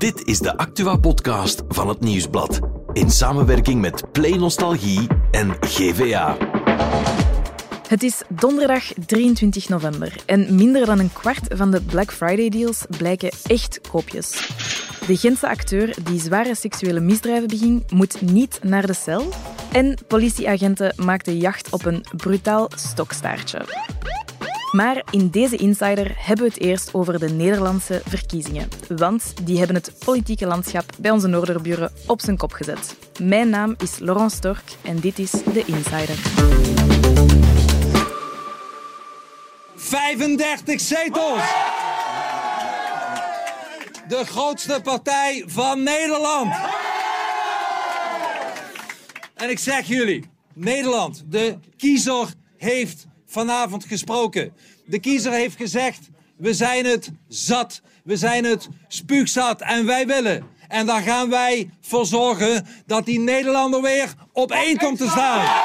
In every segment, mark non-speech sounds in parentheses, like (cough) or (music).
Dit is de Actua-podcast van het Nieuwsblad. In samenwerking met Play Nostalgie en GVA. Het is donderdag 23 november en minder dan een kwart van de Black Friday deals blijken echt koopjes. De Gentse acteur die zware seksuele misdrijven beging, moet niet naar de cel. En politieagenten maakten jacht op een brutaal stokstaartje. Maar in deze Insider hebben we het eerst over de Nederlandse verkiezingen. Want die hebben het politieke landschap bij onze Noorderburen op zijn kop gezet. Mijn naam is Laurent Stork en dit is de Insider. 35 zetels! De grootste partij van Nederland! En ik zeg jullie, Nederland, de kiezer heeft vanavond gesproken. De kiezer heeft gezegd: we zijn het zat, we zijn het spuugzat en wij willen. En daar gaan wij voor zorgen dat die Nederlander weer op één komt te staan.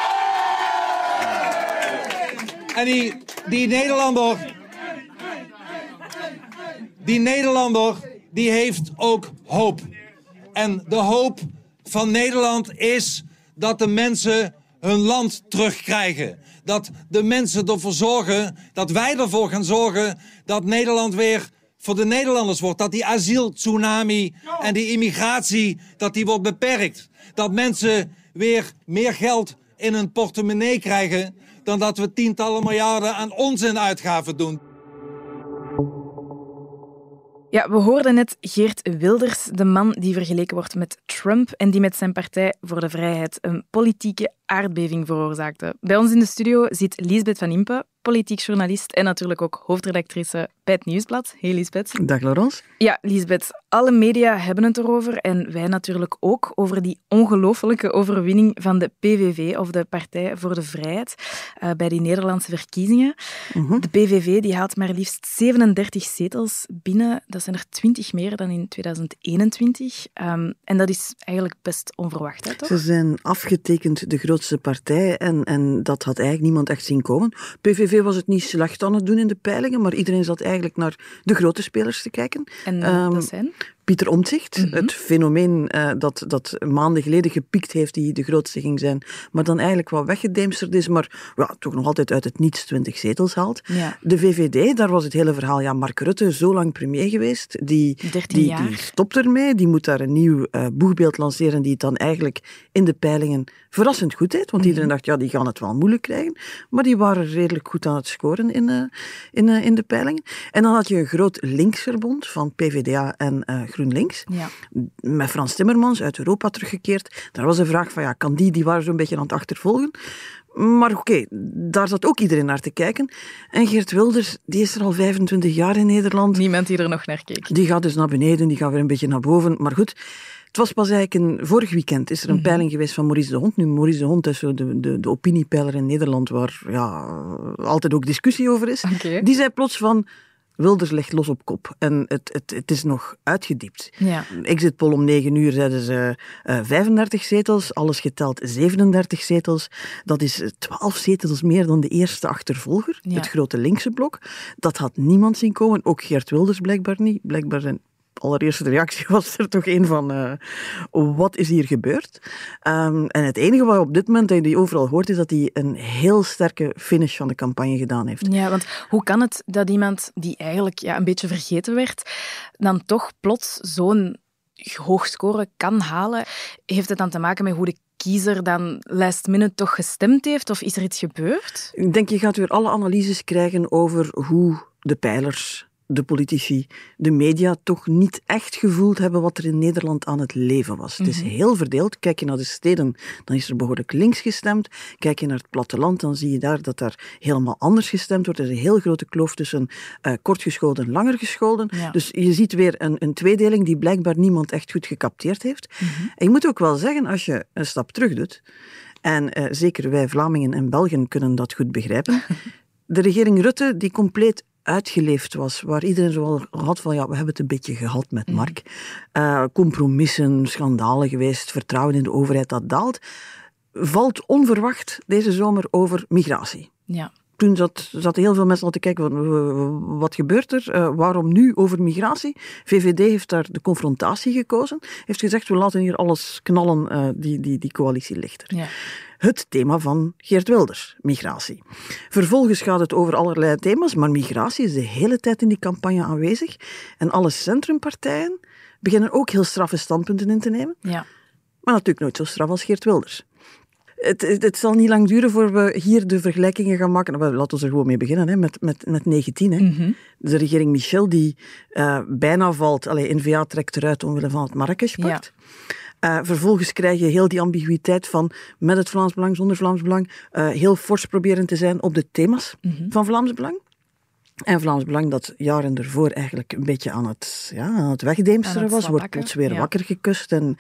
En die, die Nederlander. Die Nederlander, die heeft ook hoop. En de hoop van Nederland is dat de mensen hun land terugkrijgen. Dat de mensen ervoor zorgen, dat wij ervoor gaan zorgen dat Nederland weer voor de Nederlanders wordt. Dat die asieltsunami en die immigratie, dat die wordt beperkt. Dat mensen weer meer geld in hun portemonnee krijgen dan dat we tientallen miljarden aan onzinuitgaven doen. Ja, we hoorden net Geert Wilders, de man die vergeleken wordt met Trump en die met zijn Partij voor de Vrijheid een politieke aardbeving veroorzaakte. Bij ons in de studio zit Liesbeth van Impe, politiek journalist en natuurlijk ook hoofdredactrice bij het Nieuwsblad. Hey Liesbeth. Dag Laurence. Ja, Liesbeth, alle media hebben het erover en wij natuurlijk ook over die ongelofelijke overwinning van de PVV of de Partij voor de Vrijheid uh, bij die Nederlandse verkiezingen. Mm-hmm. De PVV die haalt maar liefst 37 zetels binnen. Dat zijn er 20 meer dan in 2021. Um, en dat is eigenlijk best onverwacht, hè, toch? Ze zijn afgetekend de grootste partij en, en dat had eigenlijk niemand echt zien komen. PVV was het niet slecht aan het doen in de peilingen, maar iedereen zat eigenlijk naar de grote spelers te kijken. En um, dat zijn? Pieter Omtzigt, mm -hmm. het fenomeen uh, dat, dat maanden geleden gepiekt heeft, die de grootste ging zijn, maar dan eigenlijk wat weggedemsterd is, maar ja, toch nog altijd uit het niets 20 zetels haalt. Ja. De VVD, daar was het hele verhaal, ja, Mark Rutte, zo lang premier geweest, die, die, jaar. die stopt ermee, die moet daar een nieuw uh, boegbeeld lanceren die het dan eigenlijk in de peilingen verrassend goed deed, want mm -hmm. iedereen dacht, ja, die gaan het wel moeilijk krijgen, maar die waren redelijk goed aan het scoren in, uh, in, in de peilingen. En dan had je een groot linksverbond van PvdA en GroenLinks. Ja. Met Frans Timmermans uit Europa teruggekeerd. Daar was de vraag van, ja, kan die, die waren zo'n beetje aan het achtervolgen. Maar oké, okay, daar zat ook iedereen naar te kijken. En Geert Wilders, die is er al 25 jaar in Nederland. Niemand die er nog naar keek. Die gaat dus naar beneden, die gaat weer een beetje naar boven. Maar goed, het was pas eigenlijk een, vorig weekend is er een mm -hmm. peiling geweest van Maurice de Hond. Nu, Maurice de Hond is zo de, de, de opiniepeiler in Nederland waar ja, altijd ook discussie over is. Okay. Die zei plots van, Wilders ligt los op kop. En het, het, het is nog uitgediept. Ja. Exit poll om 9 uur zeiden ze uh, 35 zetels, alles geteld 37 zetels. Dat is 12 zetels meer dan de eerste achtervolger, ja. het grote linkse blok. Dat had niemand zien komen, ook Geert Wilders blijkbaar niet. Blijkbaar zijn allereerste reactie (laughs) was er toch een van uh, wat is hier gebeurd? Um, en het enige wat op dit moment dat je overal hoort is dat hij een heel sterke finish van de campagne gedaan heeft. Ja, want hoe kan het dat iemand die eigenlijk ja, een beetje vergeten werd, dan toch plots zo'n hoog score kan halen? Heeft het dan te maken met hoe de kiezer dan last minute toch gestemd heeft? Of is er iets gebeurd? Ik denk, je gaat weer alle analyses krijgen over hoe de pijlers de politici, de media toch niet echt gevoeld hebben wat er in Nederland aan het leven was. Mm -hmm. Het is heel verdeeld. Kijk je naar de steden, dan is er behoorlijk links gestemd. Kijk je naar het platteland, dan zie je daar dat daar helemaal anders gestemd wordt. Er is een heel grote kloof tussen uh, kortgeschoolden en langer gescholden. Ja. Dus je ziet weer een, een, tweedeling die blijkbaar niemand echt goed gecapteerd heeft. Mm -hmm. En je moet ook wel zeggen, als je een stap terug doet, en uh, zeker wij Vlamingen en Belgen kunnen dat goed begrijpen, (laughs) de regering Rutte die compleet uitgeleefd was, waar iedereen zo had van, ja, we hebben het een beetje gehad met Mark. Mm. Uh, compromissen, schandalen geweest, vertrouwen in de overheid dat daalt, valt onverwacht deze zomer over migratie. Ja. toen zat, zaten heel veel mensen al te kijken, wat gebeurt er? Uh, waarom nu over migratie? VVD heeft daar de confrontatie gekozen. Heeft gezegd, we laten hier alles knallen, uh, die, die, die coalitie ligt er. Ja. Het thema van Geert Wilders, migratie. Vervolgens gaat het over allerlei thema's, maar migratie is de hele tijd in die campagne aanwezig. En alle centrumpartijen beginnen ook heel straffe standpunten in te nemen. Ja. Maar natuurlijk nooit zo straf als Geert Wilders het, het, zal niet lang duren voor we hier de vergelijkingen gaan maken. Nou, laten we er gewoon mee beginnen, hè, met, met, met 19. Hè. Mhm. De regering Michel die uh, bijna valt. Allee, N-VA trekt eruit omwille van het Marrakesh-pact. Ja. Uh, vervolgens krijg je heel die ambiguïteit van met het Vlaams Belang, zonder Vlaams Belang, uh, heel fors proberen te zijn op de thema's mm van Vlaams Belang. En Vlaams Belang, dat jaren ervoor eigenlijk een beetje aan het, ja, aan het wegdeemsteren was, wordt plots weer wakker gekust en,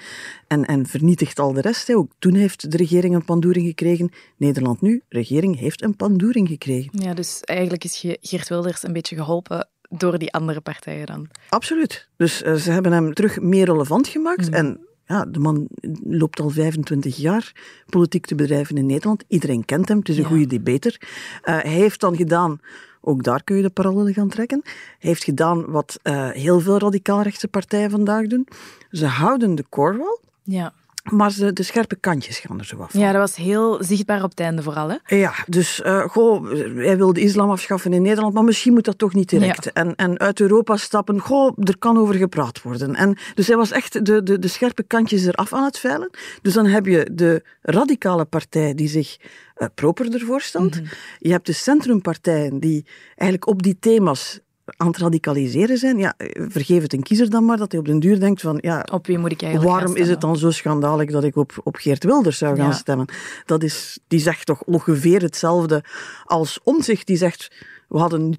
en, en vernietigt al de rest. Ook toen heeft de regering een pandoering gekregen. Nederland nu, de regering heeft een pandoering gekregen. Ja, dus eigenlijk is Geert Wilders een beetje geholpen door die andere partijen dan. Absoluut. Dus uh, ze hebben hem terug meer relevant gemaakt. Mm. En ja, de man loopt al 25 jaar politiek te bedrijven in Nederland. Iedereen kent hem, het is een ja. goede debater. Uh, hij heeft dan gedaan ook daar kun je de parallellen gaan trekken. Hij heeft gedaan wat uh, heel veel radicaal-rechtse partijen vandaag doen. Ze houden de core wel. Ja. Maar de scherpe kantjes gaan er zo af. Ja, dat was heel zichtbaar op het einde vooral. Hè? Ja, dus uh, goh, hij wil de islam afschaffen in Nederland, maar misschien moet dat toch niet direct. En, en uit Europa stappen, goh, er kan over gepraat worden. En, dus hij was echt de, de, de scherpe kantjes eraf aan het veilen. Dus dan heb je de radicale partij die zich uh, properder voorstelt. Mm Je hebt de centrumpartijen die eigenlijk op die thema's aan het radicaliseren zijn, ja, vergeef het een kiezer dan maar, dat hij op den duur denkt van, ja, op wie moet ik eigenlijk waarom is het dan zo schandalig dat ik op, op Geert Wilders zou gaan stemmen? Dat is, die zegt toch ongeveer hetzelfde als Omzicht, die zegt, we hadden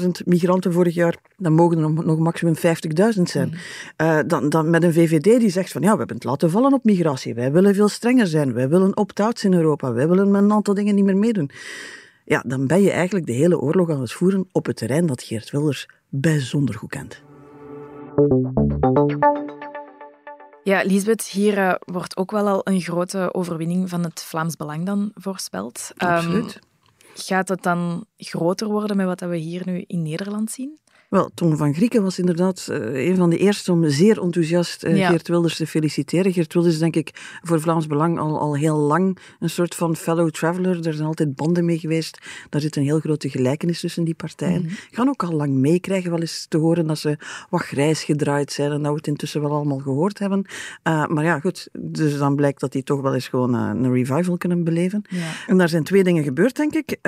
220.000 migranten vorig jaar, dan mogen er nog, nog maximum 50.000 zijn. Mm. Uh, dan, dan met een VVD die zegt van, ja, we hebben het laten vallen op migratie, wij willen veel strenger zijn, wij willen opt-outs in Europa, wij willen met een aantal dingen niet meer meedoen ja, dan ben je eigenlijk de hele oorlog aan het voeren op het terrein dat Geert Wilders bijzonder goed kent. Ja, Lisbeth, hier uh, wordt ook wel al een grote overwinning van het Vlaams Belang dan voorspeld. Absoluut. Um, gaat het dan groter worden met wat we hier nu in Nederland zien? Wel, Tom van Grieken was inderdaad uh, een van de eerste om zeer enthousiast uh, Geert Wilders te feliciteren. Geert Wilders is denk ik voor Vlaams Belang al, al heel lang een soort van fellow traveler. Er zijn altijd banden mee geweest. Daar zit een heel grote gelijkenis tussen die partijen. Mm Gaan ook al lang meekrijgen wel eens te horen dat ze wat grijs gedraaid zijn en dat we het intussen wel allemaal gehoord hebben. Uh, maar ja, goed. Dus dan blijkt dat die toch wel eens gewoon een revival kunnen beleven. Ja. En daar zijn twee dingen gebeurd, denk ik.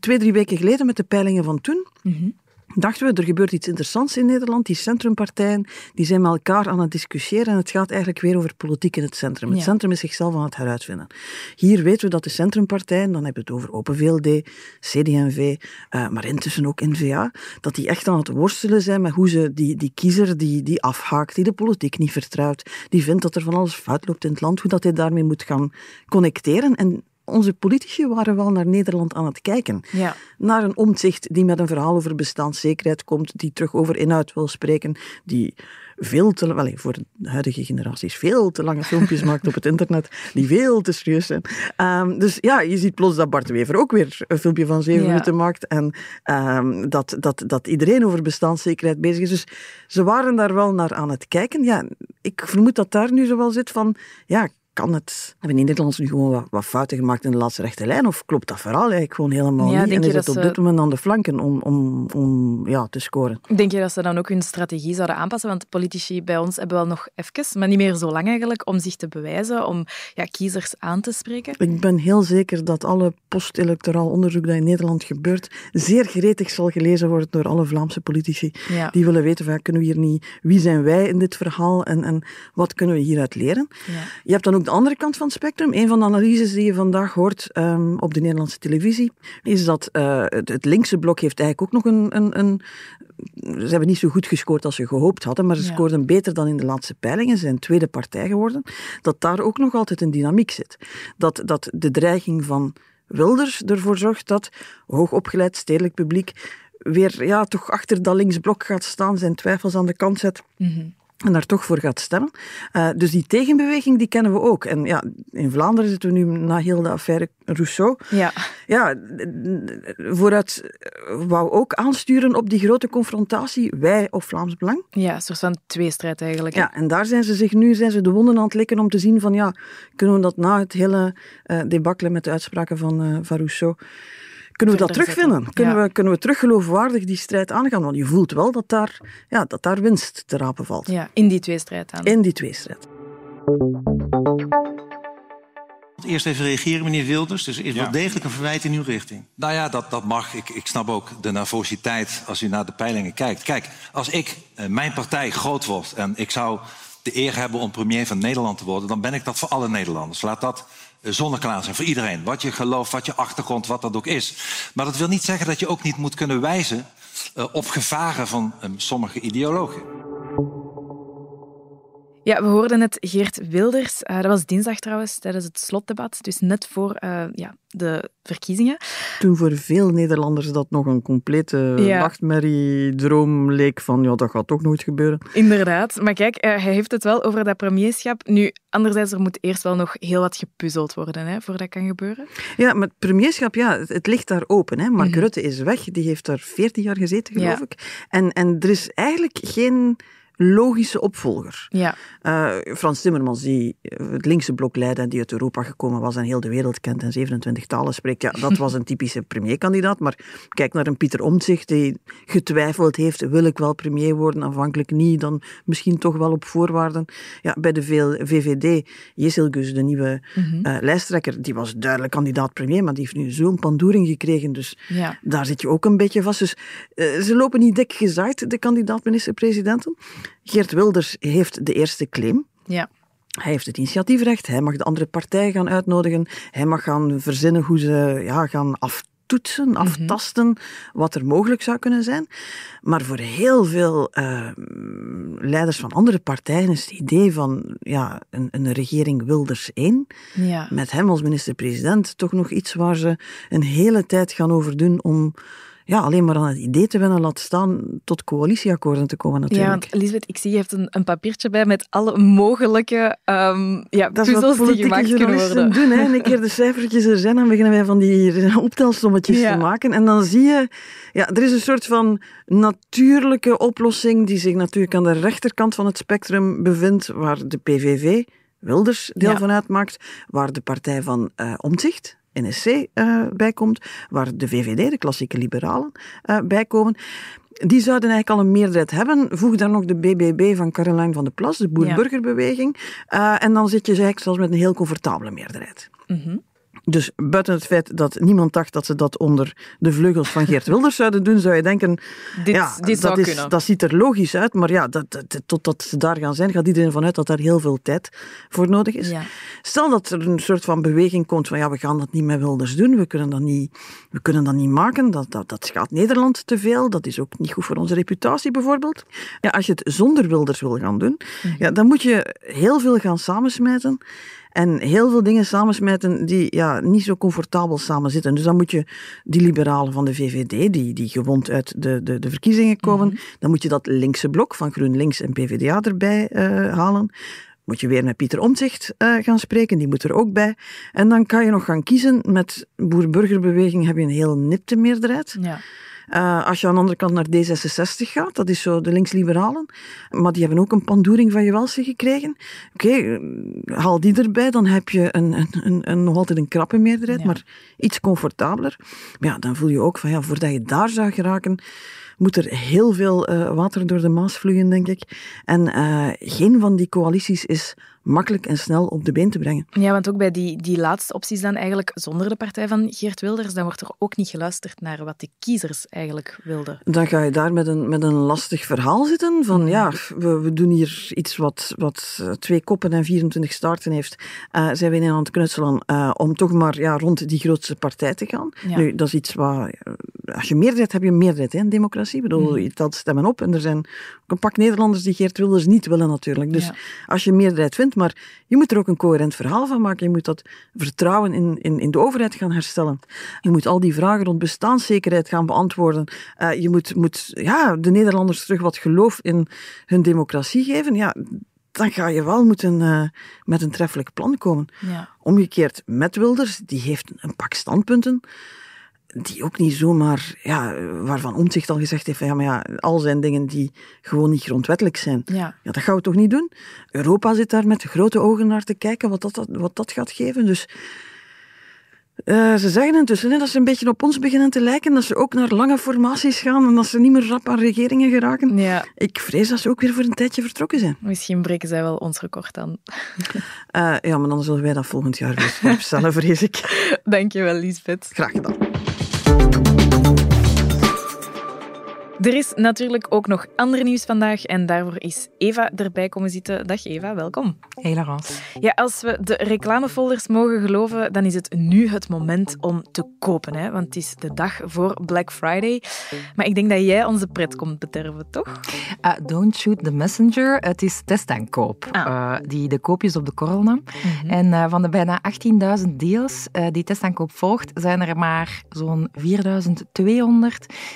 twee, drie weken geleden met de peilingen van toen. Mm -hmm dachten we, er gebeurt iets interessants in Nederland. Die centrumpartijen die zijn met elkaar aan het discussiëren en het gaat eigenlijk weer over politiek in het centrum. Het centrum is zichzelf aan het heruitvinden. Hier weten we dat de centrumpartijen, dan hebben we het over Open VLD, CD&V, uh, maar intussen ook N-VA, dat die echt aan het worstelen zijn met hoe ze die, die kiezer die, die afhaakt, die de politiek niet vertrouwt, die vindt dat er van alles fout loopt in het land, hoe dat hij daarmee moet gaan connecteren. En onze politici waren wel naar Nederland aan het kijken. Ja. Naar een omzicht die met een verhaal over bestaanszekerheid komt, die terug over inhoud wil spreken, die veel te, wel, voor de huidige generaties veel te lange filmpjes (laughs) maakt op het internet, die veel te serieus zijn. Um, dus ja, je ziet plots dat Bart Wever ook weer een filmpje van zeven minuten maakt en um, dat, dat, dat iedereen over bestaanszekerheid bezig is. Dus ze waren daar wel naar aan het kijken. Ja, ik vermoed dat daar nu zo wel zit van, ja, kan het? Hebben in Nederland nu gewoon wat, wat, fouten gemaakt in de laatste rechte lijn? Of klopt dat verhaal eigenlijk gewoon helemaal niet? En is het op dit moment aan de flanken om, om, om ja, te scoren? Denk je dat ze dan ook hun strategie zouden aanpassen? Want politici bij ons hebben wel nog even, maar niet meer zo lang eigenlijk, om zich te bewijzen, om ja, kiezers aan te spreken? Ik ben heel zeker dat alle post-electoraal onderzoek dat in Nederland gebeurt, zeer gretig zal gelezen worden door alle Vlaamse politici. Die willen weten, van, kunnen we hier niet, wie zijn wij in dit verhaal en, en wat kunnen we hieruit leren? Ja. Je hebt dan ook de andere kant van het spectrum. Een van de analyses die je vandaag hoort um, op de Nederlandse televisie, is dat uh, het, het, linkse blok heeft eigenlijk ook nog een, een, een ze hebben niet zo goed gescoord als ze gehoopt hadden, maar ze ja. scoorden beter dan in de laatste peilingen. Ze zijn tweede partij geworden. Dat daar ook nog altijd een dynamiek zit. Dat, dat de dreiging van Wilders ervoor zorgt dat hoogopgeleid stedelijk publiek weer ja, toch achter dat linksblok gaat staan, zijn twijfels aan de kant zet. Mm -hmm en daar toch voor gaat stemmen. Uh, dus die tegenbeweging, die kennen we ook. En ja, in Vlaanderen zitten we nu na heel de affaire Rousseau. Ja. Ja, vooruit wou ook aansturen op die grote confrontatie, wij of Vlaams Belang. Ja, een soort van tweestrijd eigenlijk. Ja, en daar zijn ze zich nu, zijn ze de wonden aan het likken om te zien van, ja, kunnen we dat na het hele uh, met de uitspraken van, uh, van Rousseau kunnen we dat terugvinden? Kunnen, we, kunnen we terug geloofwaardig die strijd aangaan? Want je voelt wel dat daar, ja, dat daar winst te rapen valt. Ja, in die tweestrijd aan. In die tweestrijd. Eerst even reageren, meneer Wilders. Dus er is wel degelijk een verwijt in uw richting. Nou ja, dat, dat mag. Ik, ik snap ook de nervositeit als u naar de peilingen kijkt. Kijk, als ik, eh, mijn partij groot wordt en ik zou de eer hebben om premier van Nederland te worden, dan ben ik dat voor alle Nederlanders. Laat dat zonneklaar zijn voor iedereen. Wat je geloof, wat je achtergrond, wat dat ook is. Maar dat wil niet zeggen dat je ook niet moet kunnen wijzen uh, op gevaren van um, sommige ideologen. Ja, we hoorden net Geert Wilders. Uh, dat was dinsdag trouwens, tijdens het slotdebat. Dus net voor uh, ja, de verkiezingen. Toen voor veel Nederlanders dat nog een complete ja. nachtmerrie-droom leek van ja, dat gaat toch nooit gebeuren. Inderdaad. Maar kijk, uh, hij heeft het wel over dat premierschap. Nu, anderzijds, er moet eerst wel nog heel wat gepuzzeld worden hè, voordat dat kan gebeuren. Ja, met premierschap, ja, het, het ligt daar open. Hè. Mark mm -hmm. Rutte is weg, die heeft daar 14 jaar gezeten, geloof ja. ik. En, en er is eigenlijk geen logische opvolger. Ja. Uh, Frans Timmermans, die het linkse blok leidde en die uit Europa gekomen was en heel de wereld kent en 27 talen spreekt, ja, dat was een typische premierkandidaat. Maar kijk naar een Pieter Omtzigt die getwijfeld heeft, wil ik wel premier worden, aanvankelijk niet, dan misschien toch wel op voorwaarden. Ja, bij de VVD, Gus, de nieuwe mm -hmm. uh, lijsttrekker, die was duidelijk kandidaat premier, maar die heeft nu zo'n pandoering gekregen, dus ja. daar zit je ook een beetje vast. Dus uh, ze lopen niet dik gezaaid, de kandidaat minister-presidenten. Geert Wilders heeft de eerste claim. Ja. Hij heeft het initiatiefrecht, hij mag de andere partij gaan uitnodigen, hij mag gaan verzinnen hoe ze ja, gaan aftoetsen, aftasten, mm -hmm. wat er mogelijk zou kunnen zijn. Maar voor heel veel uh, leiders van andere partijen is het idee van ja, een, een regering Wilders 1, ja. met hem als minister-president, toch nog iets waar ze een hele tijd gaan over doen om ja, alleen maar aan het idee te wennen laat staan tot coalitieakkoorden te komen natuurlijk. Ja, want Elisabeth, ik zie je hebt een, een papiertje bij met alle mogelijke um, ja, dat is puzzels wat die gemaakt kunnen worden. doen. Hè. En een keer de cijfertjes er zijn, dan beginnen wij van die (laughs) optelsommetjes Ja. te maken. En dan zie je, ja, er is een soort van natuurlijke oplossing die zich natuurlijk aan de rechterkant van het spectrum bevindt, waar de PVV, Wilders, deel Ja. van uitmaakt, waar de partij van eh Omtzigt, NSC, eh bij komt, waar de VVD, de klassieke liberalen, eh bij komen. Die zouden eigenlijk al een meerderheid hebben. Voeg daar nog de BBB van Caroline van de Plas, de boer-burgerbeweging. Uh, en dan zit je eigenlijk zelfs met een heel comfortabele meerderheid. Mhm. Dus buiten het feit dat niemand dacht dat ze dat onder de vleugels van Geert Wilders zouden doen, zou je denken, Dit, ja, dit zou dat, is, kunnen. dat ziet er logisch uit, maar ja, dat, dat, totdat ze daar gaan zijn, gaat iedereen vanuit dat daar heel veel tijd voor nodig is. Ja. Stel dat er een soort van beweging komt van ja, we gaan dat niet met Wilders doen, we kunnen dat niet, we kunnen dat niet maken, dat, dat, dat schaadt Nederland te veel, dat is ook niet goed voor onze reputatie bijvoorbeeld. Ja, als je het zonder Wilders wil gaan doen, ja, dan moet je heel veel gaan samensmijten. En heel veel dingen samensmijten die ja, niet zo comfortabel samen zitten. Dus dan moet je die liberalen van de VVD, die, die gewond uit de, de, de verkiezingen komen, Mhm. dan moet je dat linkse blok van GroenLinks en PvdA erbij uh, halen. Moet je weer met Pieter Omtzigt uh, gaan spreken, die moet er ook bij. En dan kan je nog gaan kiezen. Met boer-burgerbeweging heb je een heel nipte meerderheid. Ja. Uh, als je aan de andere kant naar D66 gaat, dat is zo de links-liberalen, maar die hebben ook een pandoering van Jewelsen gekregen. Oké, okay, haal die erbij, dan heb je een, een, een, een, nog altijd een krappe meerderheid, ja. maar iets comfortabeler. Maar ja, dan voel je ook van, ja, voordat je daar zou geraken, moet er heel veel uh, water door de Maas vloeien, denk ik. En uh, geen van die coalities is makkelijk en snel op de been te brengen. Ja, want ook bij die, die laatste opties dan eigenlijk zonder de partij van Geert Wilders, dan wordt er ook niet geluisterd naar wat de kiezers eigenlijk wilden. Dan ga je daar met een, met een lastig verhaal zitten van ja, we, we doen hier iets wat, wat twee koppen en 24 staarten heeft. Uh, zijn we in aan het knutselen uh, om toch maar ja, rond die grootste partij te gaan. Ja. Nu, dat is iets wat... Als je meerderheid hebt, heb je meerderheid hè, in democratie. Democratie. Ik bedoel, je telt stemmen op en er zijn ook een pak Nederlanders die Geert Wilders niet willen natuurlijk. Dus Ja. als je meerderheid vindt, maar je moet er ook een coherent verhaal van maken. Je moet dat vertrouwen in, in, in de overheid gaan herstellen. Je moet al die vragen rond bestaanszekerheid gaan beantwoorden. Eh, je moet, moet ja, de Nederlanders terug wat geloof in hun democratie geven. Ja, dan ga je wel moeten eh, met een treffelijk plan komen. Ja. Omgekeerd met Wilders, die heeft een pak standpunten die ook niet zomaar, ja, waarvan Omtzigt al gezegd heeft, van, ja, maar ja, al zijn dingen die gewoon niet grondwettelijk zijn. Ja. Ja, dat gaan we toch niet doen? Europa zit daar met grote ogen naar te kijken wat dat, wat dat gaat geven. Dus eh, ze zeggen intussen hè, dat ze een beetje op ons beginnen te lijken, dat ze ook naar lange formaties gaan en dat ze niet meer rap aan regeringen geraken. ja, Ik vrees dat ze ook weer voor een tijdje vertrokken zijn. misschien breken zij wel ons record aan. (laughs) Eh, ja, maar dan zullen wij dat volgend jaar weer opstellen, vrees ik. (laughs) Dankjewel, Lisbeth. Graag gedaan. Er is natuurlijk ook nog ander nieuws vandaag en daarvoor is Eva erbij komen zitten. Dag Eva, welkom. Hey Laurence. Ja, als we de reclamefolders mogen geloven, dan is het nu het moment om te kopen. Hè? Want het is de dag voor Black Friday. Maar ik denk dat jij onze pret komt bederven, toch? Uh, don't shoot the messenger. Het is testaankoop. Ah. Uh, die de koopjes op de korrel nam. En uh, van de bijna 18.000 deals uh, die testaankoop volgt, zijn er maar zo'n 4.200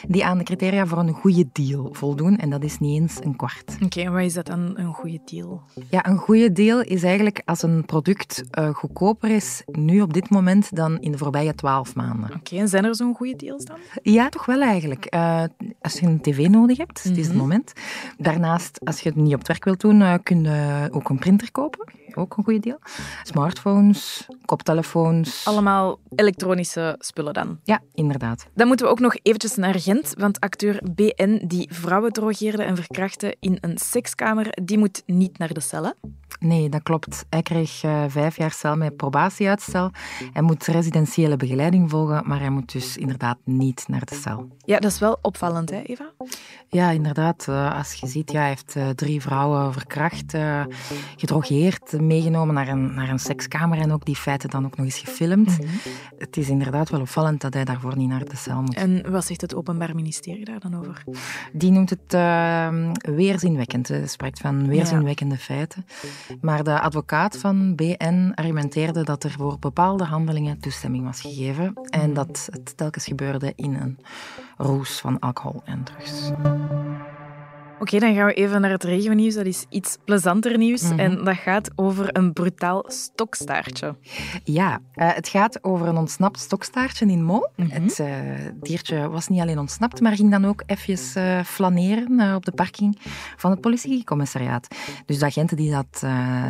die aan de criteria voor een goede deal voldoen. En dat is niet eens een kwart. Oké, en wat is dat dan een goede deal? Ja, een goede deal is eigenlijk als een product uh, goedkoper is nu op dit moment dan in de voorbije 12 maanden. Oké, en zijn er zo'n goede deals dan? Ja, toch wel eigenlijk. Uh, als je een tv nodig hebt, mm -hmm. het is het moment. Daarnaast, als je het niet op het werk wilt doen, uh, kun je ook een printer kopen. Ook een goede deal. Smartphones, koptelefoons. Allemaal elektronische spullen dan? Ja, inderdaad. Dan moeten we ook nog eventjes naar Gent, want acteur BN, die vrouwen drogeerde en verkrachtte in een sekskamer, die moet niet naar de cellen. Nee, dat klopt. Hij kreeg uh, vijf jaar cel met probatieuitstel. Hij moet residentiële begeleiding volgen, maar hij moet dus inderdaad niet naar de cel. Ja, dat is wel opvallend, hè, Eva? Ja, inderdaad. Uh, als je ziet, ja, hij heeft uh, drie vrouwen verkracht, gedrogeerd, meegenomen naar een, naar een sekskamer en ook die feiten dan ook nog eens gefilmd. Mm -hmm. Het is inderdaad wel opvallend dat hij daarvoor niet naar de cel moet. En wat zegt het Openbaar Ministerie daar dan over? Die noemt het weerzinwekkend. Hij spreekt van weerzinwekkende ja. feiten. Maar de advocaat van BN argumenteerde dat er voor bepaalde handelingen toestemming was gegeven en dat het telkens gebeurde in een roes van alcohol en drugs. Oké, okay, dan gaan we even naar het regennieuws. Dat is iets plezanter nieuws. Mm -hmm. En dat gaat over een brutaal stokstaartje. Ja, uh, het gaat over een ontsnapt stokstaartje in Mol. Mhm. Mm -hmm. Het uh, diertje was niet alleen ontsnapt, maar ging dan ook even uh, flaneren op de parking van het politiecommissariaat. Dus de agenten die dat,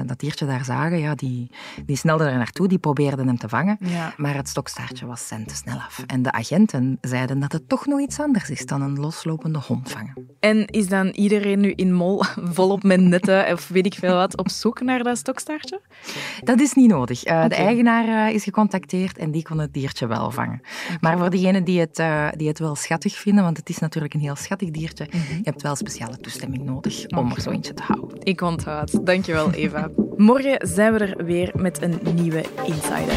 dat diertje daar zagen, ja, die, die snelden er naartoe, die probeerden hem te vangen. Ja. Maar het stokstaartje was cent te snel af. En de agenten zeiden dat het toch nog iets anders is dan een loslopende hond vangen. En is dan iedereen nu in Mol (laughs) volop met netten of weet ik veel wat op zoek naar dat stokstaartje? Dat is niet nodig. Uh, okay. De eigenaar uh, is gecontacteerd en die kon het diertje wel vangen. Okay. Maar voor degenen die het, uh, die het wel schattig vinden, want het is natuurlijk een heel schattig diertje, mm -hmm. je hebt wel speciale toestemming nodig om okay. er zo eentje te houden. Ik onthoud. Dankjewel, Eva. (laughs) Morgen zijn we er weer met een nieuwe Insider.